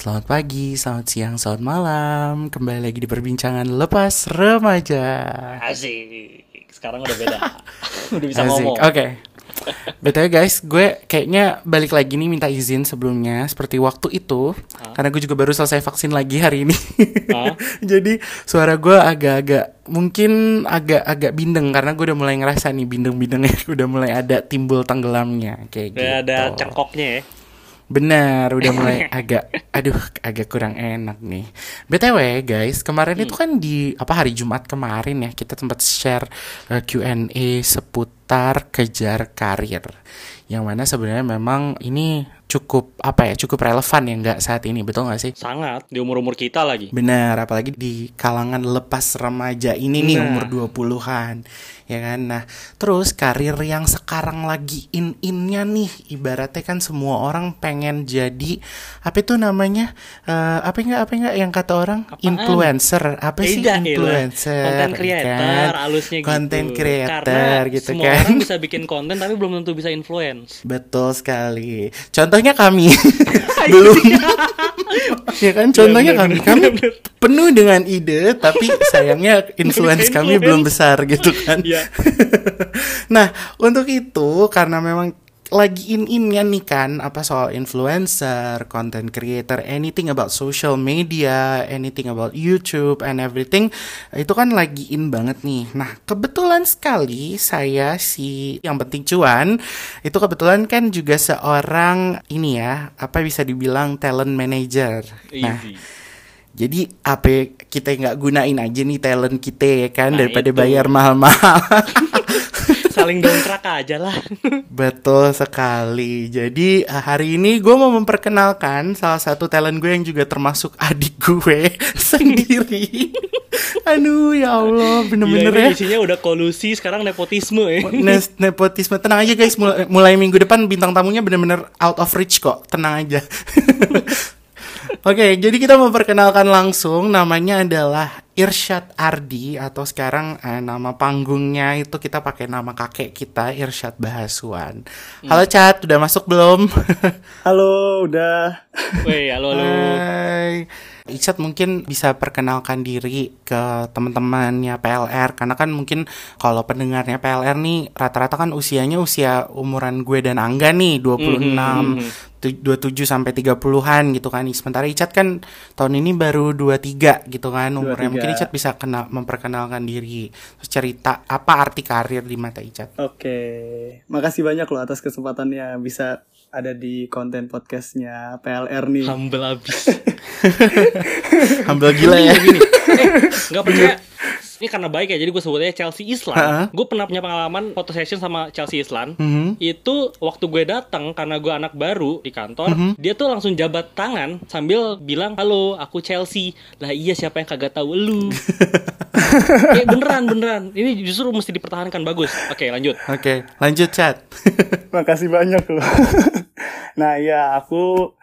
Selamat pagi, selamat siang, selamat malam. Kembali lagi di perbincangan lepas remaja. Asik. Sekarang udah beda. udah bisa Asik. ngomong. Oke. BTW guys, gue kayaknya balik lagi nih minta izin sebelumnya seperti waktu itu karena gue juga baru selesai vaksin lagi hari ini. Hah? Jadi suara gue agak-agak mungkin agak-agak bindeng karena gue udah mulai ngerasa nih bindeng-bindengnya udah mulai ada timbul tenggelamnya kayak gitu. Udah ada cengkoknya ya. Benar, udah mulai agak, aduh, agak kurang enak nih. BTW guys, kemarin itu kan di apa hari Jumat kemarin ya kita sempat share uh, Q&A seputar kejar karir. Yang mana sebenarnya memang ini cukup apa ya, cukup relevan ya nggak saat ini, betul nggak sih? Sangat di umur-umur kita lagi. Benar, apalagi di kalangan lepas remaja ini nih Nah. umur 20-an. Ya kan? Nah, terus karir yang sekarang lagi in-innya nih ibaratnya kan semua orang pengen jadi apa itu namanya? Eh, apa enggak apa enggak yang kata orang Apaan? influencer. Apa sih Beda, Ella. influencer? Content creator, kan? alusnya gitu. Content creator Karena gitu semua kan. orang bisa bikin konten tapi belum tentu bisa influence. Betul sekali. Contohnya kami belum. ya kan contohnya Bener, kami bener, kami bener. penuh dengan ide tapi sayangnya influence kami belum besar gitu kan. Iya. nah, untuk itu karena memang lagi in-innya nih kan apa soal influencer, content creator, anything about social media, anything about YouTube and everything itu kan lagi in banget nih. Nah, kebetulan sekali saya si yang penting cuan itu kebetulan kan juga seorang ini ya, apa bisa dibilang talent manager. Nah, Easy. jadi apa kita nggak gunain aja nih talent kita ya kan Nah, daripada itu. bayar mahal-mahal. Saling dongkrak aja lah. Betul sekali. Jadi eh, hari ini gue mau memperkenalkan salah satu talent gue yang juga termasuk adik gue sendiri. Aduh ya Allah, bener-bener Gila, ya. ini isinya udah kolusi, sekarang nepotisme ya. Nes- nepotisme tenang aja guys mulai, mulai minggu depan bintang tamunya bener-bener out of reach kok tenang aja Oke jadi kita memperkenalkan langsung namanya adalah Irsyad Ardi atau sekarang eh, nama panggungnya itu kita pakai nama kakek kita Irsyad Bahaswan Halo Chat udah masuk belum? Halo, udah. Weh, halo halo. Hai. Icat mungkin bisa perkenalkan diri ke teman-temannya PLR karena kan mungkin kalau pendengarnya PLR nih rata-rata kan usianya usia umuran gue dan Angga nih 26 tu- 27 sampai 30-an gitu kan. Sementara Icat kan tahun ini baru 23 gitu kan umurnya. 23. Mungkin Icat bisa kenal memperkenalkan diri. Terus cerita apa arti karir di mata Icat. Oke, makasih banyak loh atas kesempatannya bisa ada di konten podcastnya PLR nih. Humble abis. Humble gila ya. gini. Eh, nggak percaya. Ini karena baik ya, jadi gue sebutnya Chelsea Islan. Ha-ha. Gue pernah punya pengalaman foto session sama Chelsea Islan. Mhm. Itu waktu gue datang karena gue anak baru di kantor, Mhm. dia tuh langsung jabat tangan sambil bilang, "Halo, aku Chelsea." Lah iya siapa yang kagak tahu lu? eh beneran beneran. Ini justru mesti dipertahankan bagus. Oke, lanjut. Oke, lanjut Chat. Makasih banyak loh. Nah, ya aku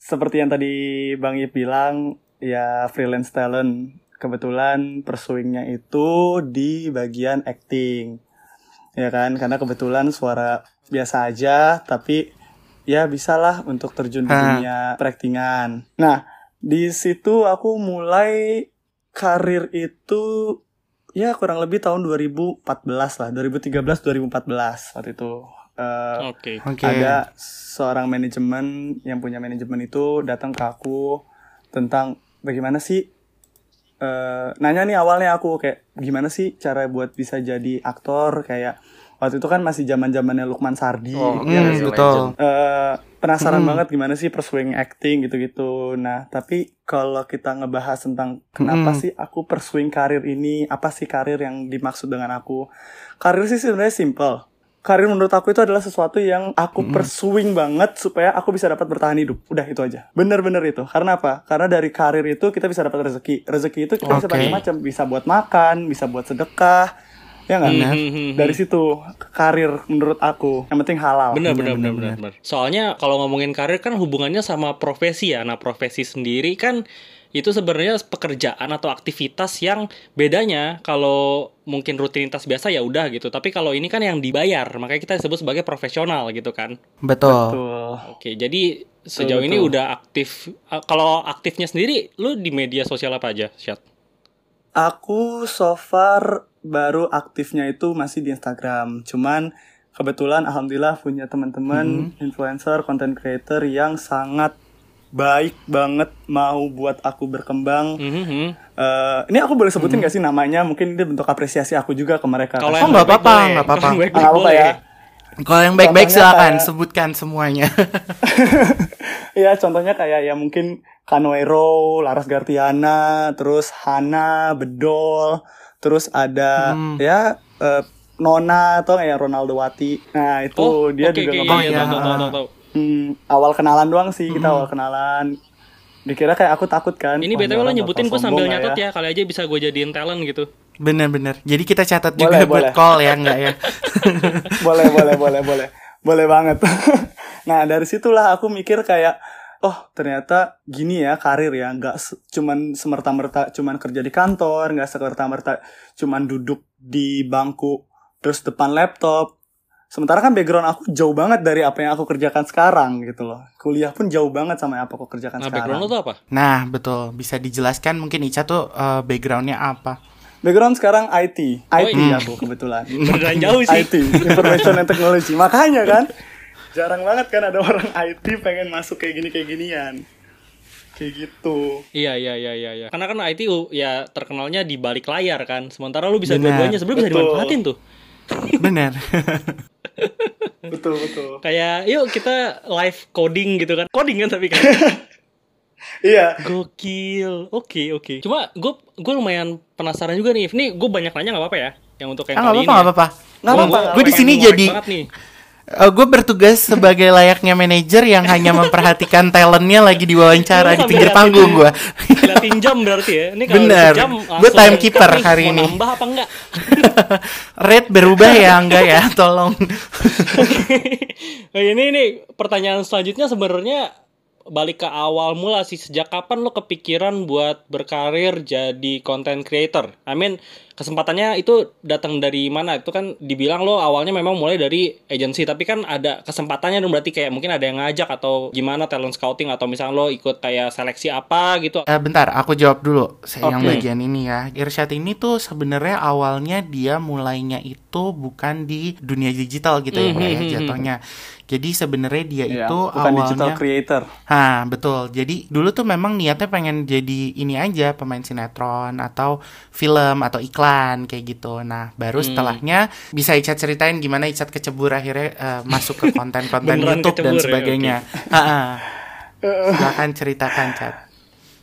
seperti yang tadi Bang Ip bilang, ya freelance talent. Kebetulan pursuingnya itu di bagian acting. Ya kan, karena kebetulan suara biasa aja, tapi ya bisalah untuk terjun di dunia peraktingan. Nah, di situ aku mulai karir itu ya kurang lebih tahun 2014 lah, 2013 2014 waktu itu. Eh, Oke. Oke. ada seorang manajemen yang punya manajemen itu datang ke aku tentang bagaimana sih eh, nanya nih awalnya aku kayak gimana sih cara buat bisa jadi aktor kayak waktu itu kan masih zaman zamannya Lukman Sardi Oh, ya sih? betul. Eh, penasaran Hmm. banget gimana sih pursuing acting gitu-gitu. Nah, tapi kalau kita ngebahas tentang kenapa Hmm. sih aku pursuing karir ini, apa sih karir yang dimaksud dengan aku? Karir sih sebenarnya simple. Karir menurut aku itu adalah sesuatu yang aku Hmm. pursuing banget supaya aku bisa dapat bertahan hidup. Udah itu aja. Bener-bener itu. Karena apa? Karena dari karir itu kita bisa dapat rezeki. Rezeki itu kita bisa Oke. macam-macam. Bisa buat makan, bisa buat sedekah. Ya nggak? Benar. Mhm. Dari situ karir menurut aku. Yang penting halal. Bener, bener bener, bener bener. Soalnya kalau ngomongin karir kan hubungannya sama profesi ya. Nah profesi sendiri kan itu sebenarnya pekerjaan atau aktivitas yang bedanya kalau mungkin rutinitas biasa ya udah gitu. Tapi kalau ini kan yang dibayar, makanya kita disebut sebagai profesional gitu kan. Betul. Betul. Oke, jadi sejauh ini betul. udah aktif. uh, Kalau aktifnya sendiri, lu di media sosial apa aja, Syat? Aku so far baru aktifnya itu masih di Instagram. Cuman kebetulan alhamdulillah punya teman-teman influencer, content creator yang sangat baik banget mau buat aku berkembang. Mhm. Eh, ini aku boleh sebutin gak sih namanya? Mungkin ini bentuk apresiasi aku juga ke mereka. Kalau Oh, yang nggak apa-apa, nggak apa-apa. Kalau nggak boleh. ya. Kalau yang baik-baik Contohnya silakan kayak- sebutkan semuanya. Iya, contohnya kayak ya mungkin Kanoero, Laras Gartiana, terus Hana, Bedol, terus ada Hmm. ya eh, Nona atau kayak Ronaldo Wati. Nah, itu Oh, dia oke, juga oke, ngomong iya, iya. tahu, tahu, tahu, tahu. Hmm, awal kenalan doang sih kita Hmm. awal kenalan. Dikira kayak aku takut kan. Ini BTW lo nyebutin gue sambil nyatet nggak ya. Kali aja bisa gue jadiin talent gitu. Bener-bener. Jadi kita catat Boleh, juga buat boleh. call ya, enggak ya? boleh boleh boleh boleh boleh banget nah dari situlah aku mikir kayak oh ternyata gini ya karir ya nggak se- cuman semerta merta cuman kerja di kantor nggak semerta merta cuman duduk di bangku terus depan laptop sementara kan background aku jauh banget dari apa yang aku kerjakan sekarang gitu loh kuliah pun jauh banget sama yang apa aku kerjakan Nah, sekarang background lo tuh apa? Nah, betul. Bisa dijelaskan mungkin Ica tuh eh, backgroundnya apa? background sekarang IT IT iya. aku kebetulan Beneran jauh sih. IT, Information and Technology. Makanya kan jarang banget kan ada orang IT pengen masuk kayak gini kayak ginian. Kayak gitu. Iya iya iya iya. iya. Karena kan IT uh, ya terkenalnya di balik layar kan. Sementara lu bisa dua-duanya sebenarnya bisa dimanfaatin tuh. Bener. Betul betul. Kayak yuk kita live coding gitu kan. Coding kan tapi kan. Iya. Gokil. Oke oke. Cuma gue gue lumayan penasaran juga nih. Ini gue banyak nanya nggak apa-apa ya. Yang untuk yang Ah, nggak kali apa-apa, ini. nggak ya. apa-apa. Nggak Gua- apa-apa. gua Gue di sini jadi banget nih. Gue bertugas sebagai layaknya manajer yang hanya memperhatikan talentnya lagi diwawancara di pinggir liatin- panggung gue. Liatin jam berarti ya. Ini kalau Bener. jam langsung timekeeper hari ini. Nambah apa enggak? Rate berubah ya enggak ya? Tolong. Nah, ini ini pertanyaan selanjutnya sebenarnya balik ke awal mula sih sejak kapan lo kepikiran buat berkarir jadi content creator? I mean kesempatannya itu datang dari mana? Itu kan dibilang lo awalnya memang mulai dari agency tapi kan ada kesempatannya dong berarti kayak mungkin ada yang ngajak atau gimana talent scouting atau misalnya lo ikut kayak seleksi apa gitu. Eh, bentar, aku jawab dulu se- yang Oke. bagian ini ya. Irsyad ini tuh sebenarnya awalnya dia mulainya itu bukan di dunia digital gitu ya, Mbak, ya Mhm. jatuhnya. Jadi sebenarnya dia Iya, itu bukan digital awalnya creator. Ah, betul. Jadi dulu tuh memang niatnya pengen jadi ini aja pemain sinetron atau film atau iklan kayak gitu. Nah, baru setelahnya bisa Icat ceritain gimana Icat kecebur akhirnya eh, masuk ke konten-konten YouTube dan kecebur ya, sebagainya. Ha-ha. Silakan ceritakan, Cat.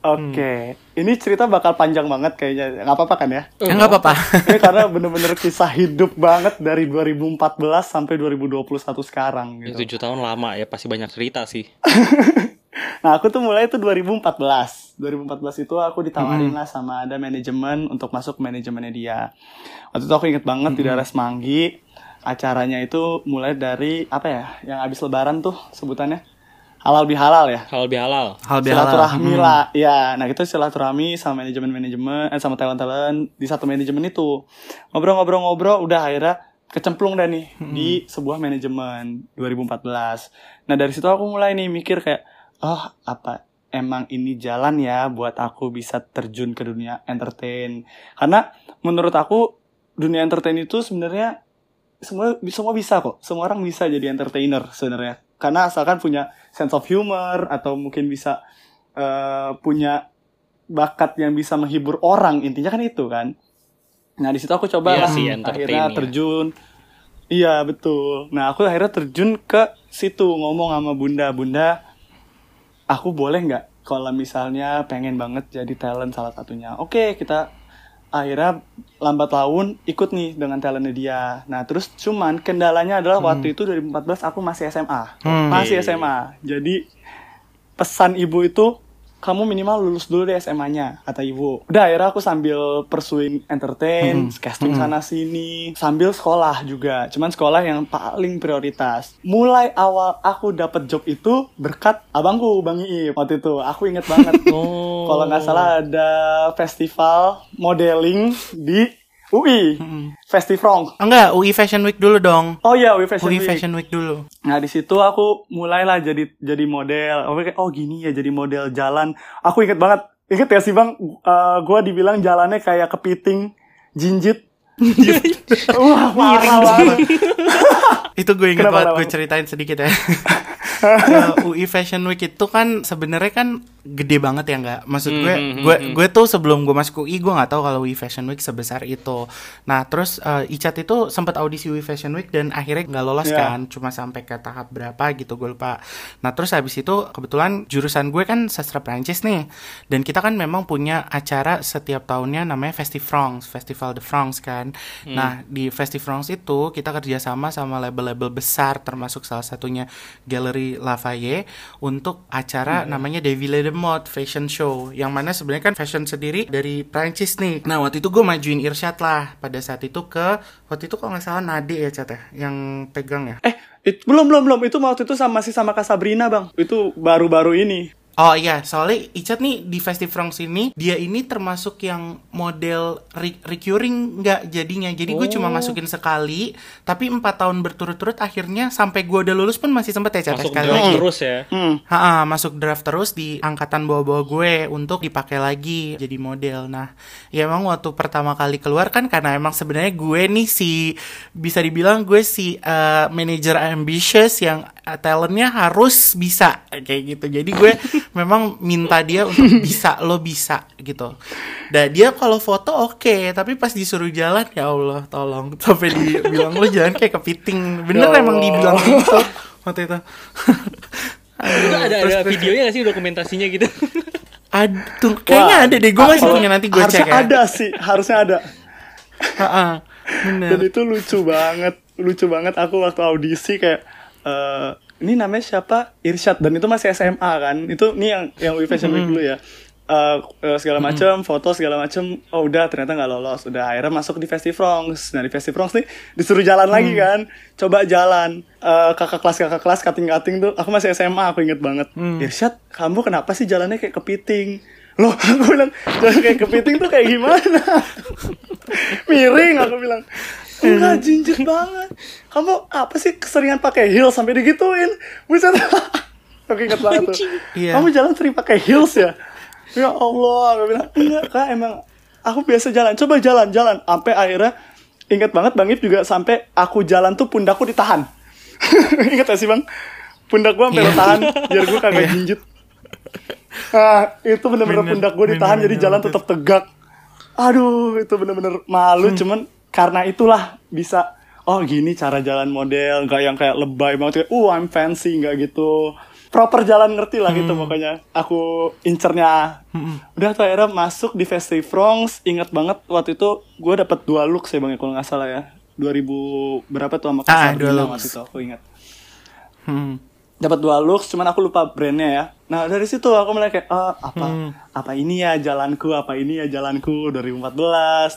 Oke. Ini cerita bakal panjang banget kayaknya. Nggak apa-apa kan ya? Ya, nggak apa-apa. Ini karena bener-bener kisah hidup banget dari 2014 sampai 2021 sekarang Ya, gitu. Tujuh tahun lama ya pasti banyak cerita sih. Nah, aku tuh mulai itu 2014. 2014 itu aku ditawarin lah sama ada manajemen untuk masuk manajemennya dia. Waktu itu aku inget banget di daerah Semanggi. Acaranya itu mulai dari apa ya? Yang habis lebaran tuh sebutannya halal bihalal ya. Hal lebih halal. Hal bihalal. Silaturahmi Hmm. lah. Ya, nah itu silaturahmi sama manajemen-manajemen eh, sama talent-talent di satu manajemen itu. Ngobrol-ngobrol-ngobrol udah akhirnya kecemplung dah nih di sebuah manajemen 2014. Nah, dari situ aku mulai nih mikir kayak oh, apa emang ini jalan ya buat aku bisa terjun ke dunia entertain. Karena menurut aku dunia entertain itu sebenarnya semua semua bisa kok. Semua orang bisa jadi entertainer sebenarnya. Karena asalkan punya sense of humor atau mungkin bisa eh, punya bakat yang bisa menghibur orang intinya kan itu kan. Nah di situ aku coba lah. sih, akhirnya ya. terjun. Iya betul. Nah aku akhirnya terjun ke situ ngomong sama bunda. Bunda aku boleh nggak kalau misalnya pengen banget jadi talent salah satunya? Oke kita akhirnya lambat laun ikut nih dengan talentnya dia. Nah terus cuman kendalanya adalah waktu itu 2014 aku masih SMA Hmm. masih SMA jadi pesan ibu itu kamu minimal lulus dulu deh SMA-nya kata ibu. Udah akhirnya aku sambil pursuing entertain casting sana sini sambil sekolah juga. Cuman sekolah yang paling prioritas. Mulai awal aku dapet job itu berkat abangku bang Iip waktu itu. Aku inget banget. Oh. kalau nggak salah ada festival modeling di UI, Hmm. Festifrong. Enggak, UI Fashion Week dulu dong. Oh iya, UI Fashion UI Week. Fashion Week dulu. Nah di situ aku mulailah jadi jadi model. Kayak oh gini ya jadi model jalan. Aku inget banget. Ingat ya sih bang, Eh gue dibilang jalannya kayak kepiting, jinjit. Wah parah banget. Itu gue inget Kenapa, banget, gue ceritain sedikit ya. Ya, UI Fashion Week itu kan sebenarnya kan gede banget ya nggak? Maksud gue, Hmm, hmm, gue hmm. gue tuh sebelum gue masuk UI gue nggak tahu kalau UI Fashion Week sebesar itu. Nah terus eh, Icat itu sempat audisi UI Fashion Week dan akhirnya nggak lolos Iya. kan, cuma sampai ke tahap berapa gitu gue lupa. Nah terus habis itu kebetulan jurusan gue kan sastra Prancis nih, dan kita kan memang punya acara setiap tahunnya namanya Festifrance, Festival de France kan. Nah di Festifrance itu kita kerjasama sama label-label besar termasuk salah satunya Gallery Lafayette untuk acara namanya Défilé de Mode Fashion Show yang mana sebenarnya kan fashion sendiri dari Prancis nih. Nah waktu itu gue majuin Irsyad lah pada saat itu ke waktu itu kalau nggak salah Nade ya Cat ya yang pegang ya. Eh, it- belum belum belum. Itu waktu itu sama masih sama Kak Sabrina bang. Itu baru-baru ini. Oh iya, soalnya Icat nih di Festifrance ini dia ini termasuk yang model re- recurring nggak jadinya. Jadi gue cuma Oh. masukin sekali, tapi empat tahun berturut-turut akhirnya sampai gue udah lulus pun masih sempet ya Cat Masuk sekali draft lagi. terus ya. Hmm. Ha, masuk draft terus di angkatan bawah-bawah gue untuk dipakai lagi jadi model. Nah, ya emang waktu pertama kali keluar kan karena emang sebenarnya gue nih si bisa dibilang gue si eh, manager ambitious yang talentnya harus bisa kayak gitu. Jadi gue memang minta dia untuk bisa lo bisa gitu. Dan dia kalau foto oke, tapi pas disuruh jalan ya Allah tolong sampai dibilang lo jalan kayak kepiting. Bener Ya emang dibilang gitu waktu itu. Itu ada Terus- ada terus- videonya gak sih dokumentasinya gitu? Aduh, kayaknya Wah, ada deh. Gue masih punya nanti gue cek ya. ada sih, harusnya ada. Bener. Dan itu lucu banget, lucu banget. Aku waktu audisi kayak eh ini namanya siapa? Irsyad. Dan itu masih SMA kan. Itu nih yang yang UI Fashion Week dulu ya. Eh, segala macam foto segala macam oh udah ternyata nggak lolos. Udah akhirnya masuk di Festifrance nah di Festifrance nih disuruh jalan lagi kan? Coba jalan. Eh, kakak kelas kakak kelas kating kating tuh. Aku masih SMA aku inget banget. Irsyad kamu kenapa sih jalannya kayak kepiting? Loh aku bilang jalan kayak kepiting tuh kayak gimana? Miring aku bilang enggak jinjit banget. Kamu apa sih keseringan pakai heels sampai digituin? Buset. Aku inget banget tuh. Iya. kamu jalan sering pakai heels ya? Ya Allah aku bilang enggak kak emang aku biasa jalan. Coba jalan jalan sampai akhirnya inget banget bang Ip juga sampai aku jalan tuh pundakku ditahan. Inget gak sih bang? Pundak gua sampai Iya. lo tahan biar gua kagak Iya. jinjit. Ah itu bener-bener Bener, pundak gua ditahan bener, jadi bener, jalan tetap tegak. Aduh itu bener-bener malu Hmm. cuman karena itulah bisa oh gini cara jalan model nggak yang kayak lebay banget kayak uh I'm fancy nggak gitu. Proper jalan ngerti lah Hmm. gitu makanya aku incernya udah tuh akhirnya masuk di Festifrance inget banget waktu itu gue dapet dua look sih bang ya kalau nggak salah ya. 2000 berapa tuh sama Kak Ah, dua looks. waktu itu aku ingat. Hmm. Dapat dua looks cuman aku lupa brandnya ya nah dari situ aku mulai kayak ah, apa Hmm. apa ini ya jalanku apa ini ya jalanku 2014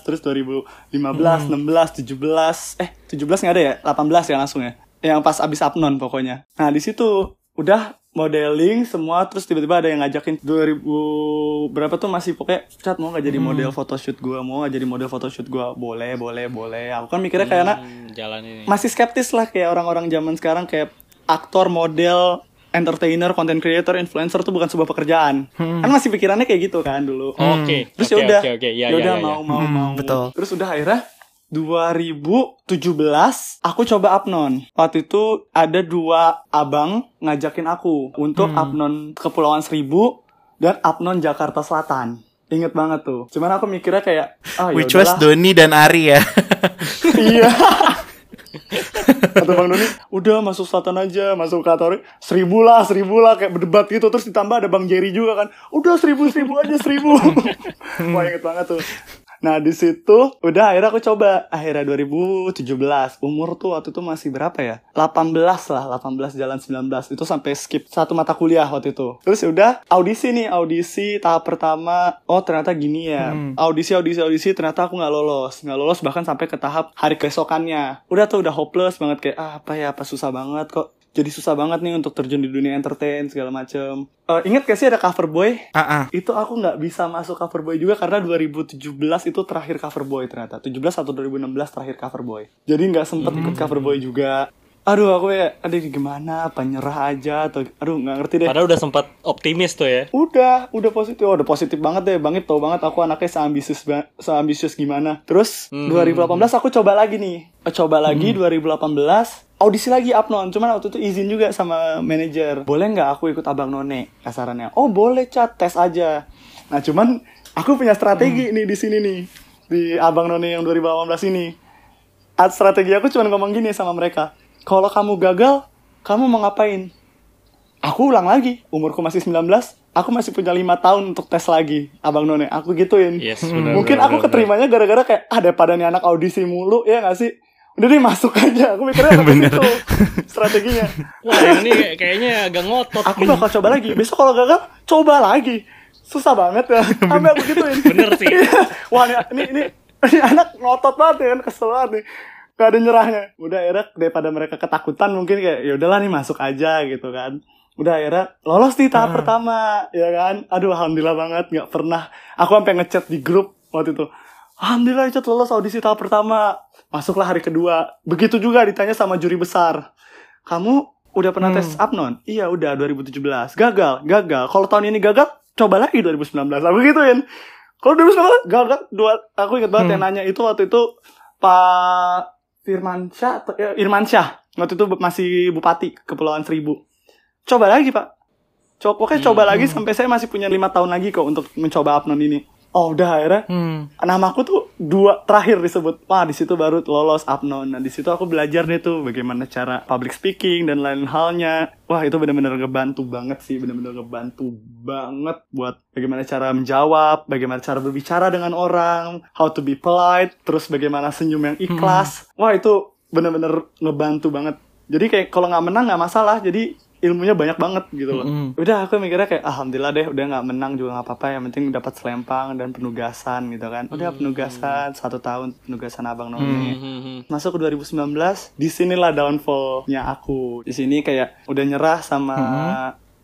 terus 2015 Hmm. 16 17 eh 17 nggak ada ya 18 ya langsung ya yang pas abis apnon pokoknya nah di situ udah modeling semua terus tiba-tiba ada yang ngajakin 2000 berapa tuh masih pokoknya cat mau nggak jadi Hmm. model photoshoot gua mau nggak jadi model photoshoot gua boleh boleh boleh aku kan mikirnya kayak anak Hmm, jalan ini. masih skeptis lah kayak orang-orang zaman sekarang kayak aktor, model, entertainer, content creator, influencer tuh bukan sebuah pekerjaan. Kan masih pikirannya kayak gitu kan dulu. Oke. Terus oke, ya udah, Oke, oke. Ya, ya udah ya, ya, mau ya. mau Hmm, mau. betul. Terus udah akhirnya 2017 aku coba apnon. Waktu itu ada dua abang ngajakin aku untuk Hmm. apnon Kepulauan Seribu dan apnon Jakarta Selatan. Ingat banget tuh. Cuman aku mikirnya kayak ah Which was. Doni dan Ari ya. Iya. Kata Bang Doni, udah masuk selatan aja, masuk ke Atori, seribu lah, seribu lah, kayak berdebat gitu. Terus ditambah ada Bang Jerry juga kan, udah seribu, seribu aja, seribu. Wah inget banget tuh. Nah di situ udah akhirnya aku coba. Akhirnya 2017 umur tuh waktu itu masih berapa ya? 18 lah 18 jalan 19 itu sampai skip satu mata kuliah waktu itu. Terus ya udah audisi nih audisi tahap pertama. Oh ternyata gini ya. Audisi audisi audisi ternyata aku nggak lolos. Nggak lolos bahkan sampai ke tahap hari keesokannya. Udah tuh udah hopeless banget kayak ah apa ya apa susah banget kok jadi susah banget nih untuk terjun di dunia entertain segala macem. Eh, ingat gak sih ada cover boy? Ah. Itu aku nggak bisa masuk cover boy juga karena 2017 itu terakhir cover boy ternyata. 17 atau 2016 terakhir cover boy. Jadi nggak sempet ikut cover boy juga. Aduh aku ya, aduh gimana, apa nyerah aja atau aduh nggak ngerti deh. Padahal udah sempat optimis tuh ya. Udah, udah positif. Oh, udah positif banget deh. Bangit tau banget aku anaknya seambisius seambisius gimana. Terus Hmm. 2018 aku coba lagi nih. Eh, Coba lagi 2018 audisi lagi Apnon. Cuman waktu itu izin juga sama manajer. Boleh nggak aku ikut Abang None kasarannya? Oh, boleh cat, tes aja. Nah, cuman aku punya strategi nih di sini nih. Di Abang None yang 2018 ini. At strategi aku cuma ngomong gini sama mereka. Kalau kamu gagal, kamu mau ngapain? Aku ulang lagi, umurku masih 19, aku masih punya lima tahun untuk tes lagi, Abang None. Aku gituin. Yes, Hmm. benar. Mungkin benar, aku benar. keterimanya gara-gara kayak ah daripada nih anak audisi mulu, ya gak sih? Udah deh masuk aja. Aku mikirnya Bener. itu strateginya. Wah, ini kayak- kayaknya agak ngotot. Aku bakal coba lagi. Besok kalau gagal, coba lagi. Susah banget ya. Sampai aku gituin. Bener sih. Wah, ini, ini, ini, ini anak ngotot banget ya kan, kesel banget nih. Gak ada nyerahnya. Udah akhirnya daripada mereka ketakutan mungkin kayak ya udahlah nih masuk aja gitu kan. Udah akhirnya lolos di tahap pertama, ya kan. Aduh, alhamdulillah banget nggak pernah. Aku sampai ngechat di grup waktu itu. Alhamdulillah Cat lolos audisi tahap pertama. Masuklah hari kedua. Begitu juga ditanya sama juri besar. Kamu udah pernah tes Apnon? Iya udah 2017. Gagal, gagal. Kalau tahun ini gagal, coba lagi 2019. Aku gituin. Kalau 2019 gagal dua aku ingat banget yang nanya itu waktu itu Pak Firmansyah atau- ya, Irmansyah. Waktu itu masih bupati Kepulauan Seribu. Coba lagi, Pak. Coba, pokoknya coba lagi sampai saya masih punya lima tahun lagi kok untuk mencoba Apnon ini. Oh, udah akhirnya? Hmm. namaku tuh dua terakhir disebut. Wah di situ baru lolos Apnon nah di situ aku belajar deh tuh bagaimana cara public speaking dan lain halnya. Wah itu benar-benar ngebantu banget sih benar-benar ngebantu banget buat bagaimana cara menjawab bagaimana cara berbicara dengan orang how to be polite terus bagaimana senyum yang ikhlas. Wah itu benar-benar ngebantu banget. Jadi kayak kalau nggak menang nggak masalah. Jadi ilmunya banyak banget gitu loh. Mm-mm. udah aku mikirnya kayak alhamdulillah deh udah nggak menang juga nggak apa-apa yang penting dapat selempang dan penugasan gitu kan. Udah penugasan satu tahun penugasan abang none. Hmm. masuk ke 2019 di sinilah downfallnya aku. Di sini kayak udah nyerah sama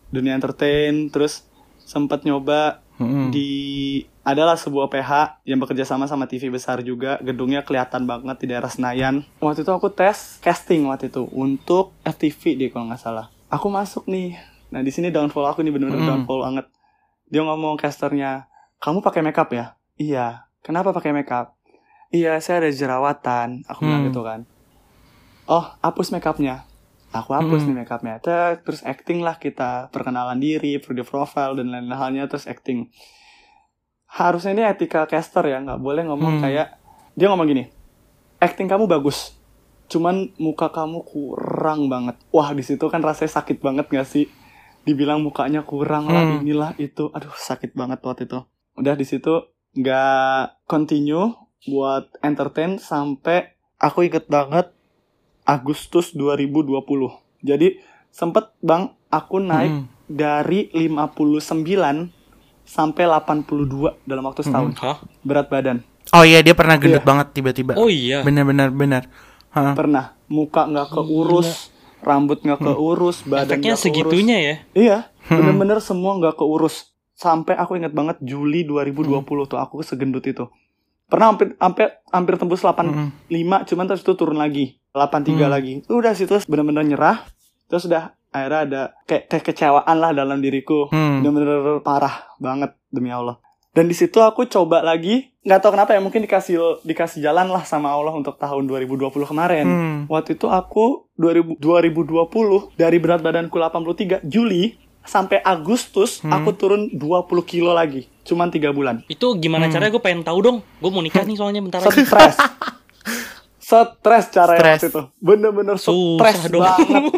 dunia entertain terus sempet nyoba Mm-mm. di adalah sebuah PH yang bekerja sama sama TV besar juga. Gedungnya kelihatan banget di daerah Senayan. Waktu itu aku tes casting waktu itu untuk FTV deh kalau nggak salah aku masuk nih. Nah di sini downfall aku nih bener-bener Mm. downfall banget. Dia ngomong casternya kamu pakai makeup ya? Iya. Kenapa pakai makeup? Iya saya ada jerawatan. Aku bilang Hmm. gitu kan. Oh hapus makeupnya. Aku hapus Hmm. nih makeupnya. Terus acting lah kita perkenalan diri video profile dan lain halnya terus acting. Harusnya ini etika caster ya nggak boleh ngomong Hmm. kayak dia ngomong gini acting kamu bagus cuman muka kamu kurang banget wah di situ kan rasanya sakit banget gak sih dibilang mukanya kurang lah Hmm. inilah itu aduh sakit banget waktu itu udah di situ nggak continue buat entertain sampai aku inget banget Agustus 2020 jadi sempet bang aku naik Mm. dari 59 sampai 82 dalam waktu setahun Hah? berat badan Oh iya dia pernah gendut Iya. banget tiba-tiba. Oh iya. Bener-bener bener. Hah. pernah. Muka nggak keurus rambut nggak keurus badan Efeknya nggak keurus. segitunya ya. iya bener-bener semua nggak keurus. Sampai aku ingat banget Juli 2020 tuh aku segendut itu. Pernah hampir hampir hampir tembus 85 Mm. cuman terus itu turun lagi. 83 Hmm. lagi. Udah situ bener-bener nyerah. Terus udah akhirnya ada kayak kekecewaan lah dalam diriku. Hmm. bener-bener parah banget demi Allah dan di situ aku coba lagi nggak tahu kenapa ya mungkin dikasih dikasih jalan lah sama Allah untuk tahun 2020 kemarin Hmm. waktu itu aku 2000 2020 dari berat badanku 83 Juli sampai Agustus Hmm. aku turun 20 kilo lagi cuman tiga bulan Itu gimana caranya gue pengen tahu dong. Gue mau nikah nih soalnya bentar lagi. stres stres caranya Stres. waktu itu bener-bener stres dong. banget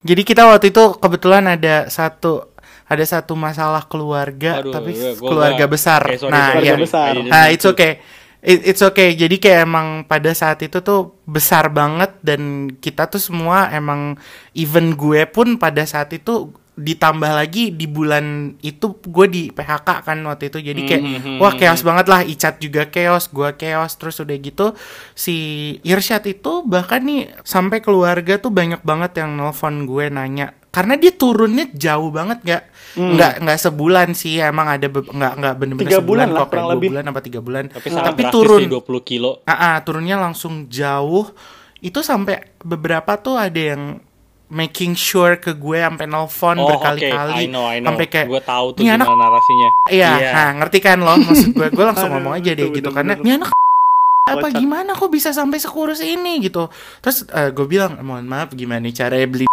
Jadi kita waktu itu kebetulan ada satu ada satu masalah keluarga Aduh, tapi gue- gue keluarga nggak- besar. Oke, sorry, nah, iya. Keluarga besar. I didn't Nah, it's okay. It- it's okay. Jadi kayak emang pada saat itu tuh besar banget dan kita tuh semua emang even gue pun pada saat itu ditambah lagi di bulan itu gue di PHK kan waktu itu jadi kayak Hmm, hmm, wah hmm, chaos banget lah Icat juga chaos gue chaos terus udah gitu si Irsyad itu bahkan nih sampai keluarga tuh banyak banget yang nelfon gue nanya karena dia turunnya jauh banget nggak nggak nggak sebulan sih emang ada nggak nggak bener-bener Hmm. Tiga sebulan bulan lah, kok kayak kurang dua lebih. bulan apa tiga bulan Tapi sangat tapi turun sih 20 kilo. Ah, ah, turunnya langsung jauh. Itu sampai beberapa tuh ada yang making sure ke gue sampai nelfon Oh, oke. berkali-kali. I know, I know. Sampai kayak gue tahu tuh "Ini gimana anak narasinya. Iya, nah, ngerti kan lo maksud gue? Gue langsung ngomong aja deh itu gitu karena bener-bener. ini anak apa gimana kok bisa sampai sekurus ini gitu. Terus eh, gue bilang, "Mohon maaf gimana nih caranya beli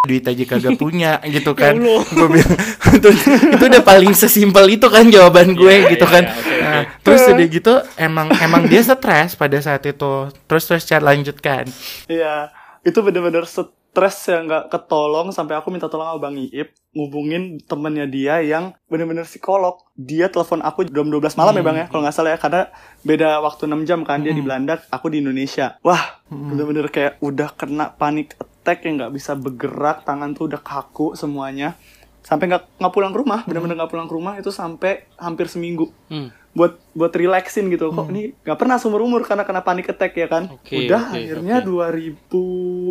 duit aja kagak punya gitu Ya kan." Allah. gue bilang itu, itu udah paling sesimpel itu kan jawaban gue Iya, gitu iya, kan. iya, oke, oke. Nah, terus udah gitu emang emang dia stres pada saat itu. Terus terus chat lanjutkan. Iya, itu bener-bener stres yang nggak ketolong sampai aku minta tolong sama Bang Iip ngubungin temennya dia yang bener-bener psikolog. Dia telepon aku jam 12 malam ya Bang ya, kalau nggak salah ya, karena beda waktu 6 jam kan dia di Belanda, aku di Indonesia. Wah, bener-bener kayak udah kena panic attack yang nggak bisa bergerak, tangan tuh udah kaku semuanya. Sampai nggak nggak pulang ke rumah, bener-bener nggak pulang ke rumah itu sampai hampir seminggu Hmm. buat buat relaxin gitu kok ini nggak pernah seumur umur karena kena panic attack ya kan Oke, udah oke, akhirnya oke.